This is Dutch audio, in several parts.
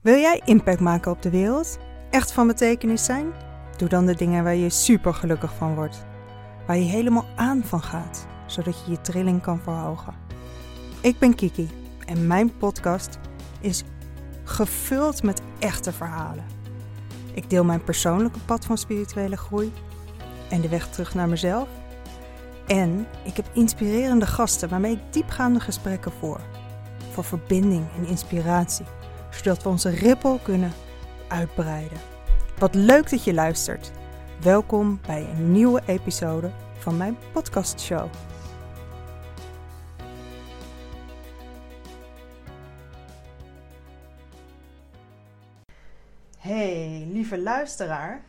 Wil jij impact maken op de wereld? Echt van betekenis zijn? Doe dan de dingen waar je super gelukkig van wordt. Waar je helemaal aan van gaat, zodat je je trilling kan verhogen. Ik ben Kiki en mijn podcast is gevuld met echte verhalen. Ik deel mijn persoonlijke pad van spirituele groei en de weg terug naar mezelf. En ik heb inspirerende gasten waarmee ik diepgaande gesprekken voer. Voor verbinding en inspiratie zodat we onze rippel kunnen uitbreiden. Wat leuk dat je luistert. Welkom bij een nieuwe episode van mijn podcastshow. Hey, lieve luisteraar.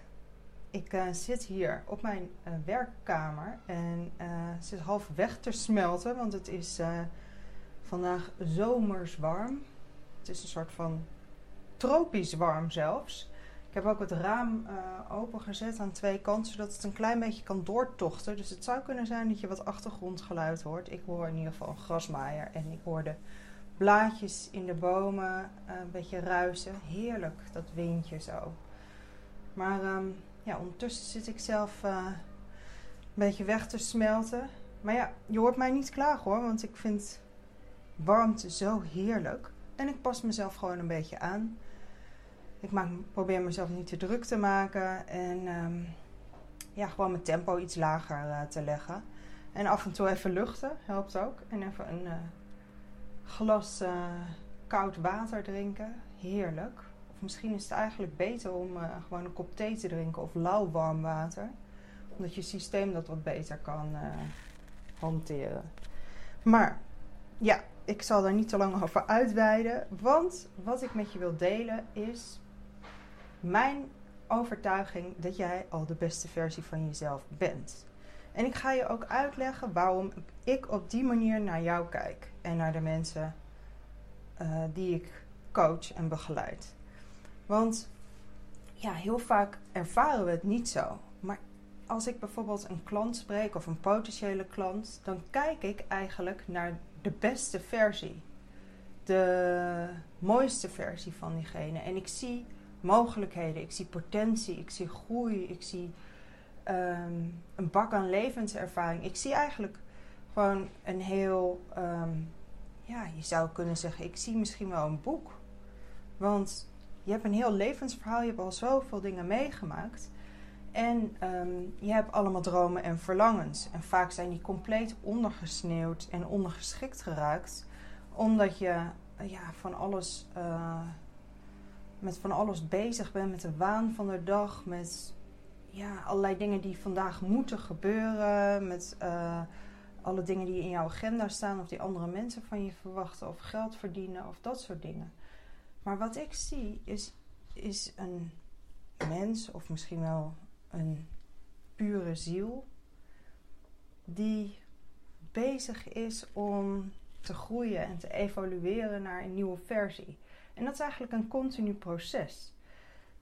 Ik uh, zit hier op mijn uh, werkkamer en uh, zit half weg te smelten, want het is vandaag zomers warm. Het is een soort van tropisch warm zelfs. Ik heb ook het raam uh, opengezet aan twee kanten, zodat het een klein beetje kan doortochten. Dus het zou kunnen zijn dat je wat achtergrondgeluid hoort. Ik hoor in ieder geval een grasmaaier en ik hoor de blaadjes in de bomen uh, een beetje ruisen. Heerlijk, dat windje zo. Maar um, ja, ondertussen zit ik zelf uh, een beetje weg te smelten. Maar ja, je hoort mij niet klagen hoor, want ik vind warmte zo heerlijk. En ik pas mezelf gewoon een beetje aan. Ik maak, probeer mezelf niet te druk te maken. En um, ja, gewoon mijn tempo iets lager uh, te leggen. En af en toe even luchten helpt ook. En even een uh, glas uh, koud water drinken. Heerlijk. Of misschien is het eigenlijk beter om gewoon een kop thee te drinken of lauw warm water. Omdat je systeem dat wat beter kan hanteren. Maar ja, ik zal daar niet te lang over uitweiden. Want wat ik met je wil delen is mijn overtuiging dat jij al de beste versie van jezelf bent. En ik ga je ook uitleggen waarom ik op die manier naar jou kijk en naar de mensen uh, die ik coach en begeleid. Want ja, heel vaak ervaren we het niet zo. Maar als ik bijvoorbeeld een klant spreek of een potentiële klant, dan kijk ik eigenlijk naar de beste versie. De mooiste versie van diegene. En ik zie mogelijkheden, ik zie potentie, ik zie groei, ik zie um, een bak aan levenservaring. Ik zie eigenlijk gewoon een heel, um, ja, je zou kunnen zeggen, ik zie misschien wel een boek. Want je hebt een heel levensverhaal, je hebt al zoveel dingen meegemaakt. En um, je hebt allemaal dromen en verlangens. En vaak zijn die compleet ondergesneeuwd en ondergeschikt geraakt. Omdat je ja, van alles, uh, met van alles bezig bent. Met de waan van de dag. Met ja, allerlei dingen die vandaag moeten gebeuren. Met uh, alle dingen die in jouw agenda staan. Of die andere mensen van je verwachten. Of geld verdienen. Of dat soort dingen. Maar wat ik zie is, is een mens. Of misschien wel een pure ziel die bezig is om te groeien en te evolueren naar een nieuwe versie. En dat is eigenlijk een continu proces.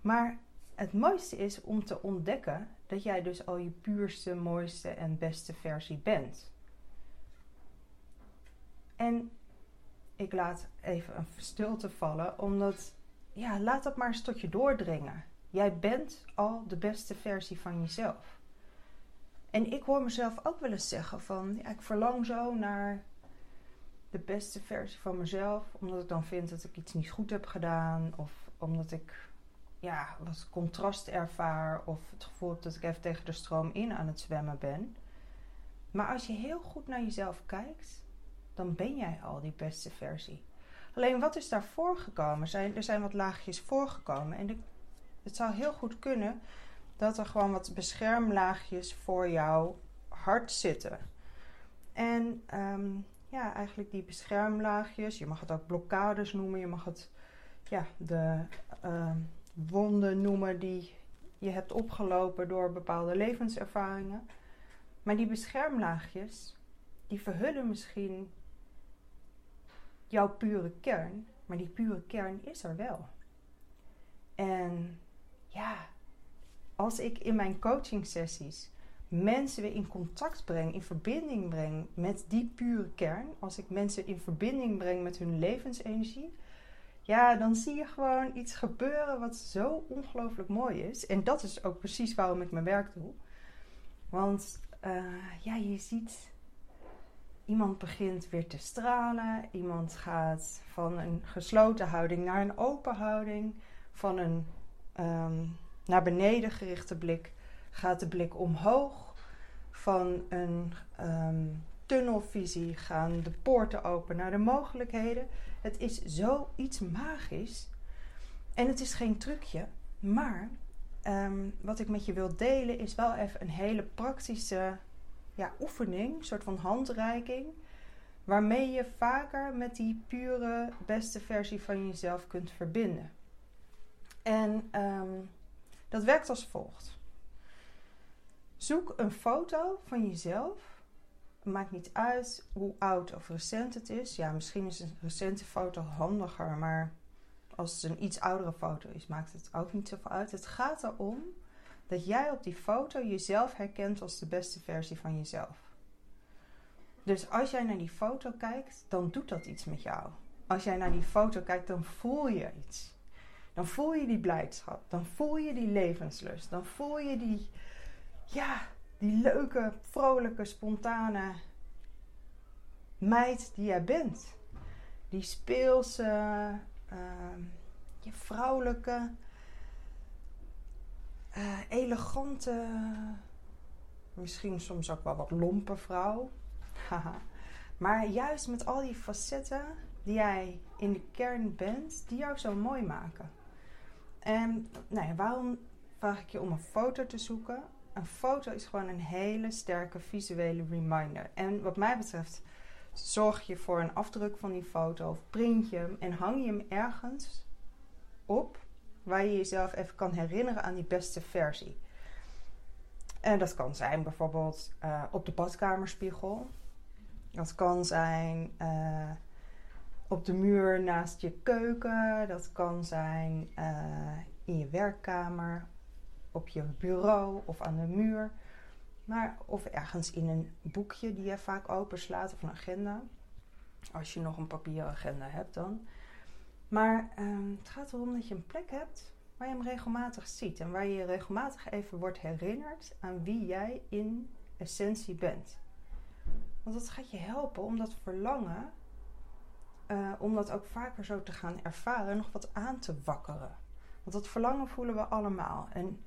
Maar het mooiste is om te ontdekken dat jij dus al je puurste, mooiste en beste versie bent. En ik laat even een stilte vallen, omdat ja, laat dat maar eens tot je doordringen. Jij bent al de beste versie van jezelf. En ik hoor mezelf ook wel eens zeggen van, ik verlang zo naar de beste versie van mezelf, omdat ik dan vind dat ik iets niet goed heb gedaan, of omdat ik ja, wat contrast ervaar, of het gevoel heb dat ik even tegen de stroom in aan het zwemmen ben. Maar als je heel goed naar jezelf kijkt, dan ben jij al die beste versie. Alleen wat is daarvoor gekomen? Er zijn wat laagjes voorgekomen. En de het zou heel goed kunnen dat er gewoon wat beschermlaagjes voor jouw hart zitten. En um, ja, eigenlijk die beschermlaagjes, je mag het ook blokkades noemen, je mag het ja, de uh, wonden noemen die je hebt opgelopen door bepaalde levenservaringen. Maar die beschermlaagjes, die verhullen misschien jouw pure kern, maar die pure kern is er wel. En ja, als ik in mijn coaching sessies mensen weer in contact breng, in verbinding breng met die pure kern, als ik mensen in verbinding breng met hun levensenergie, ja, dan zie je gewoon iets gebeuren wat zo ongelooflijk mooi is. En dat is ook precies waarom ik mijn werk doe. Want uh, ja, je ziet iemand begint weer te stralen. Iemand gaat van een gesloten houding naar een open houding. Van een um, naar beneden gerichte blik gaat de blik omhoog. Van een um, tunnelvisie gaan de poorten open naar de mogelijkheden. Het is zoiets magisch. En het is geen trucje. Maar um, wat ik met je wil delen is wel even een hele praktische ja, oefening, een soort van handreiking. Waarmee je vaker met die pure beste versie van jezelf kunt verbinden. En um, dat werkt als volgt. Zoek een foto van jezelf maakt niet uit hoe oud of recent het is. Ja, misschien is een recente foto handiger, maar als het een iets oudere foto is, maakt het ook niet zoveel uit. Het gaat erom dat jij op die foto jezelf herkent als de beste versie van jezelf. Dus als jij naar die foto kijkt, dan doet dat iets met jou. Als jij naar die foto kijkt, dan voel je iets. Dan voel je die blijdschap, dan voel je die levenslust, dan voel je die, ja, die leuke, vrolijke, spontane meid die jij bent. Die speelse, uh, je vrouwelijke, uh, elegante, misschien soms ook wel wat lompe vrouw. maar juist met al die facetten die jij in de kern bent, die jou zo mooi maken. En nou ja, waarom vraag ik je om een foto te zoeken? een foto is gewoon een hele sterke visuele reminder. En wat mij betreft, zorg je voor een afdruk van die foto of print je hem en hang je hem ergens op waar je jezelf even kan herinneren aan die beste versie. En dat kan zijn bijvoorbeeld uh, op de badkamerspiegel. Dat kan zijn uh, op de muur naast je keuken. Dat kan zijn uh, in je werkkamer op je bureau of aan de muur. Maar, of ergens in een boekje die je vaak openslaat of een agenda. Als je nog een papieren agenda hebt dan. Maar ehm, het gaat erom dat je een plek hebt waar je hem regelmatig ziet. En waar je regelmatig even wordt herinnerd aan wie jij in essentie bent. Want dat gaat je helpen om dat verlangen, uh, om dat ook vaker zo te gaan ervaren, nog wat aan te wakkeren. Want dat verlangen voelen we allemaal. En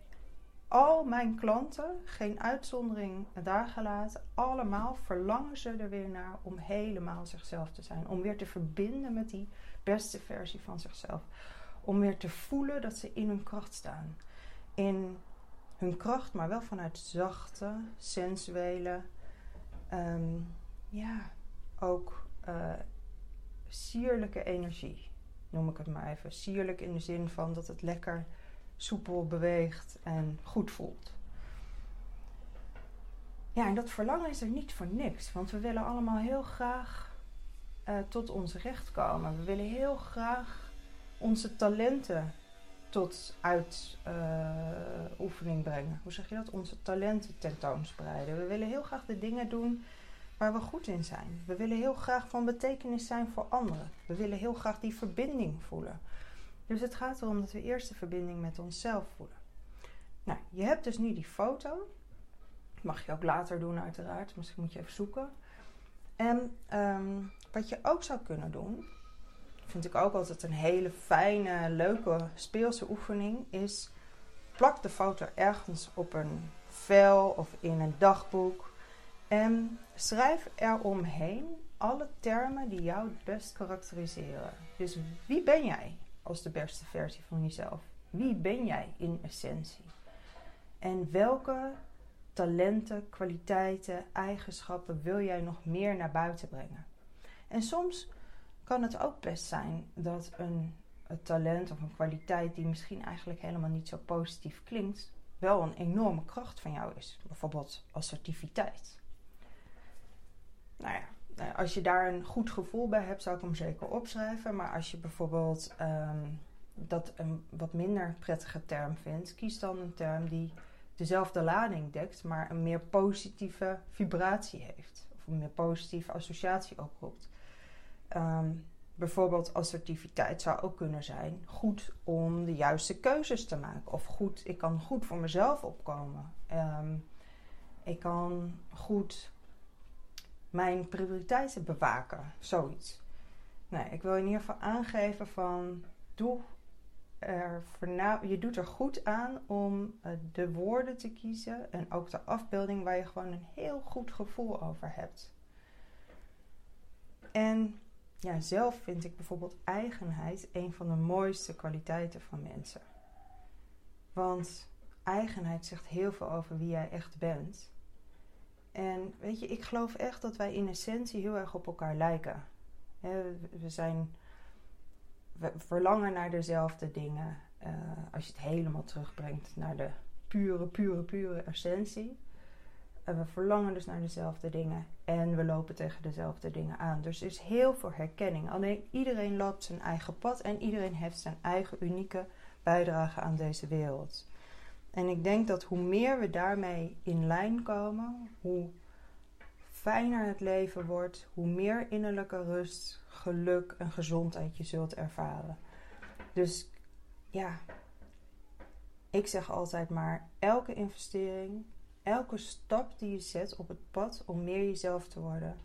al mijn klanten, geen uitzondering daar gelaten, allemaal verlangen ze er weer naar om helemaal zichzelf te zijn. Om weer te verbinden met die beste versie van zichzelf. Om weer te voelen dat ze in hun kracht staan. In hun kracht, maar wel vanuit zachte, sensuele, ehm, ja, ook uh, sierlijke energie. Noem ik het maar even. Sierlijk in de zin van dat het lekker soepel beweegt en goed voelt. Ja, en dat verlangen is er niet voor niks, want we willen allemaal heel graag uh, tot ons recht komen. We willen heel graag onze talenten tot uitoefening uh, brengen. Hoe zeg je dat? Onze talenten tentoonspreiden. We willen heel graag de dingen doen waar we goed in zijn. We willen heel graag van betekenis zijn voor anderen. We willen heel graag die verbinding voelen. Dus het gaat erom dat we eerst de verbinding met onszelf voelen. Nou, je hebt dus nu die foto. Mag je ook later doen, uiteraard. Misschien moet je even zoeken. En um, wat je ook zou kunnen doen, vind ik ook altijd een hele fijne, leuke, speelse oefening, is plak de foto ergens op een vel of in een dagboek. En schrijf eromheen alle termen die jou het best karakteriseren. Dus wie ben jij? als de beste versie van jezelf? Wie ben jij in essentie? En welke talenten, kwaliteiten, eigenschappen wil jij nog meer naar buiten brengen? En soms kan het ook best zijn dat een, een talent of een kwaliteit die misschien eigenlijk helemaal niet zo positief klinkt, wel een enorme kracht van jou is. Bijvoorbeeld assertiviteit. Nou ja, nou als je daar een goed gevoel bij hebt, zou ik hem zeker opschrijven. Maar als je bijvoorbeeld um, dat een wat minder prettige term vindt, kies dan een term die dezelfde lading dekt, maar een meer positieve vibratie heeft. Of een meer positieve associatie oproept. Um, bijvoorbeeld assertiviteit zou ook kunnen zijn goed om de juiste keuzes te maken. Of goed, ik kan goed voor mezelf opkomen. Ehm, ik kan goed mijn prioriteiten bewaken. Zoiets. Nee, ik wil in ieder geval aangeven van doe er je doet er goed aan om eh, de woorden te kiezen en ook de afbeelding waar je gewoon een heel goed gevoel over hebt. En ja, zelf vind ik bijvoorbeeld eigenheid een van de mooiste kwaliteiten van mensen. Want eigenheid zegt heel veel over wie jij echt bent. En weet je, ik geloof echt dat wij in essentie heel erg op elkaar lijken. We zijn, we verlangen naar dezelfde dingen. Uh, als je het helemaal terugbrengt naar de pure, pure, pure essentie. En we verlangen dus naar dezelfde dingen. En we lopen tegen dezelfde dingen aan. Dus er is heel veel herkenning. Alleen iedereen loopt zijn eigen pad. En iedereen heeft zijn eigen unieke bijdrage aan deze wereld. En ik denk dat hoe meer we daarmee in lijn komen, hoe fijner het leven wordt, hoe meer innerlijke rust, geluk en gezondheid je zult ervaren. Dus ja, ik zeg altijd maar: elke investering, elke stap die je zet op het pad om meer jezelf te worden,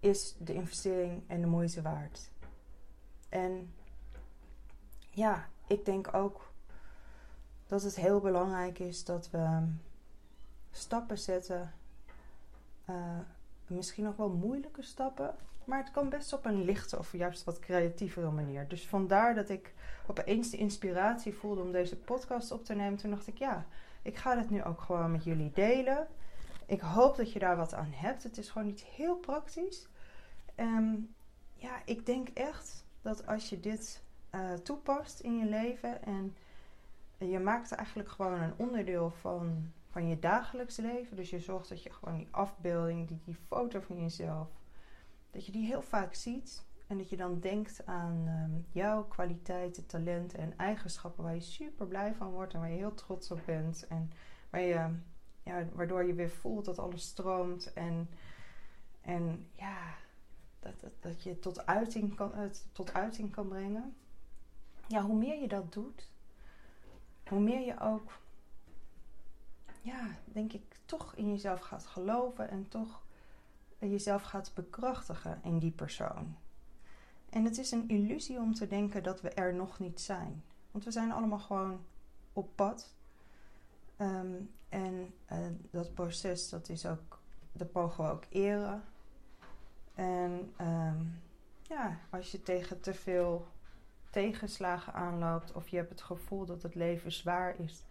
is de investering en de moeite waard. En ja, ik denk ook dat het heel belangrijk is dat we stappen zetten. Uh, misschien nog wel moeilijke stappen. Maar het kan best op een lichte of juist wat creatievere manier. Dus vandaar dat ik opeens de inspiratie voelde om deze podcast op te nemen. Toen dacht ik, ja, ik ga het nu ook gewoon met jullie delen. Ik hoop dat je daar wat aan hebt. Het is gewoon iets heel praktisch. Um, ja, ik denk echt dat als je dit uh, toepast in je leven en je maakt eigenlijk gewoon een onderdeel van, van je dagelijks leven. Dus je zorgt dat je gewoon die afbeelding, die, die foto van jezelf, dat je die heel vaak ziet. En dat je dan denkt aan um, jouw kwaliteiten, talenten en eigenschappen waar je super blij van wordt en waar je heel trots op bent. En waar je, ja, waardoor je weer voelt dat alles stroomt. En, en ja, dat, dat, dat je tot uiting, kan, het tot uiting kan brengen. Ja, hoe meer je dat doet, hoe meer je ook, ja, denk ik, toch in jezelf gaat geloven en toch jezelf gaat bekrachtigen in die persoon. En het is een illusie om te denken dat we er nog niet zijn. Want we zijn allemaal gewoon op pad. Ehm, en uh, dat proces, dat is ook, dat mogen we ook eren. En um, ja, als je tegen te veel tegenslagen aanloopt of je hebt het gevoel dat het leven zwaar is,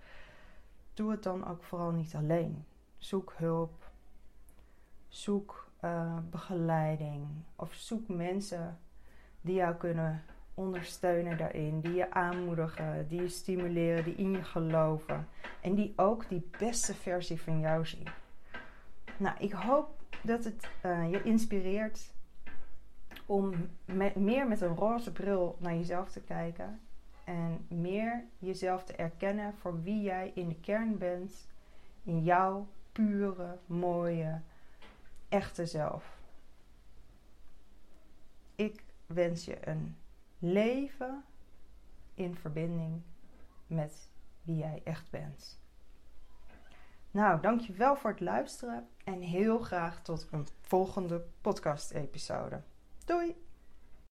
doe het dan ook vooral niet alleen. Zoek hulp, zoek uh, begeleiding of zoek mensen die jou kunnen ondersteunen daarin, die je aanmoedigen, die je stimuleren, die in je geloven en die ook die beste versie van jou zien. Nou, ik hoop dat het uh, je inspireert om meer met een roze bril naar jezelf te kijken. En meer jezelf te erkennen voor wie jij in de kern bent. In jouw pure, mooie, echte zelf. Ik wens je een leven in verbinding met wie jij echt bent. Nou, dankjewel voor het luisteren en heel graag tot een volgende podcast-episode. Doei!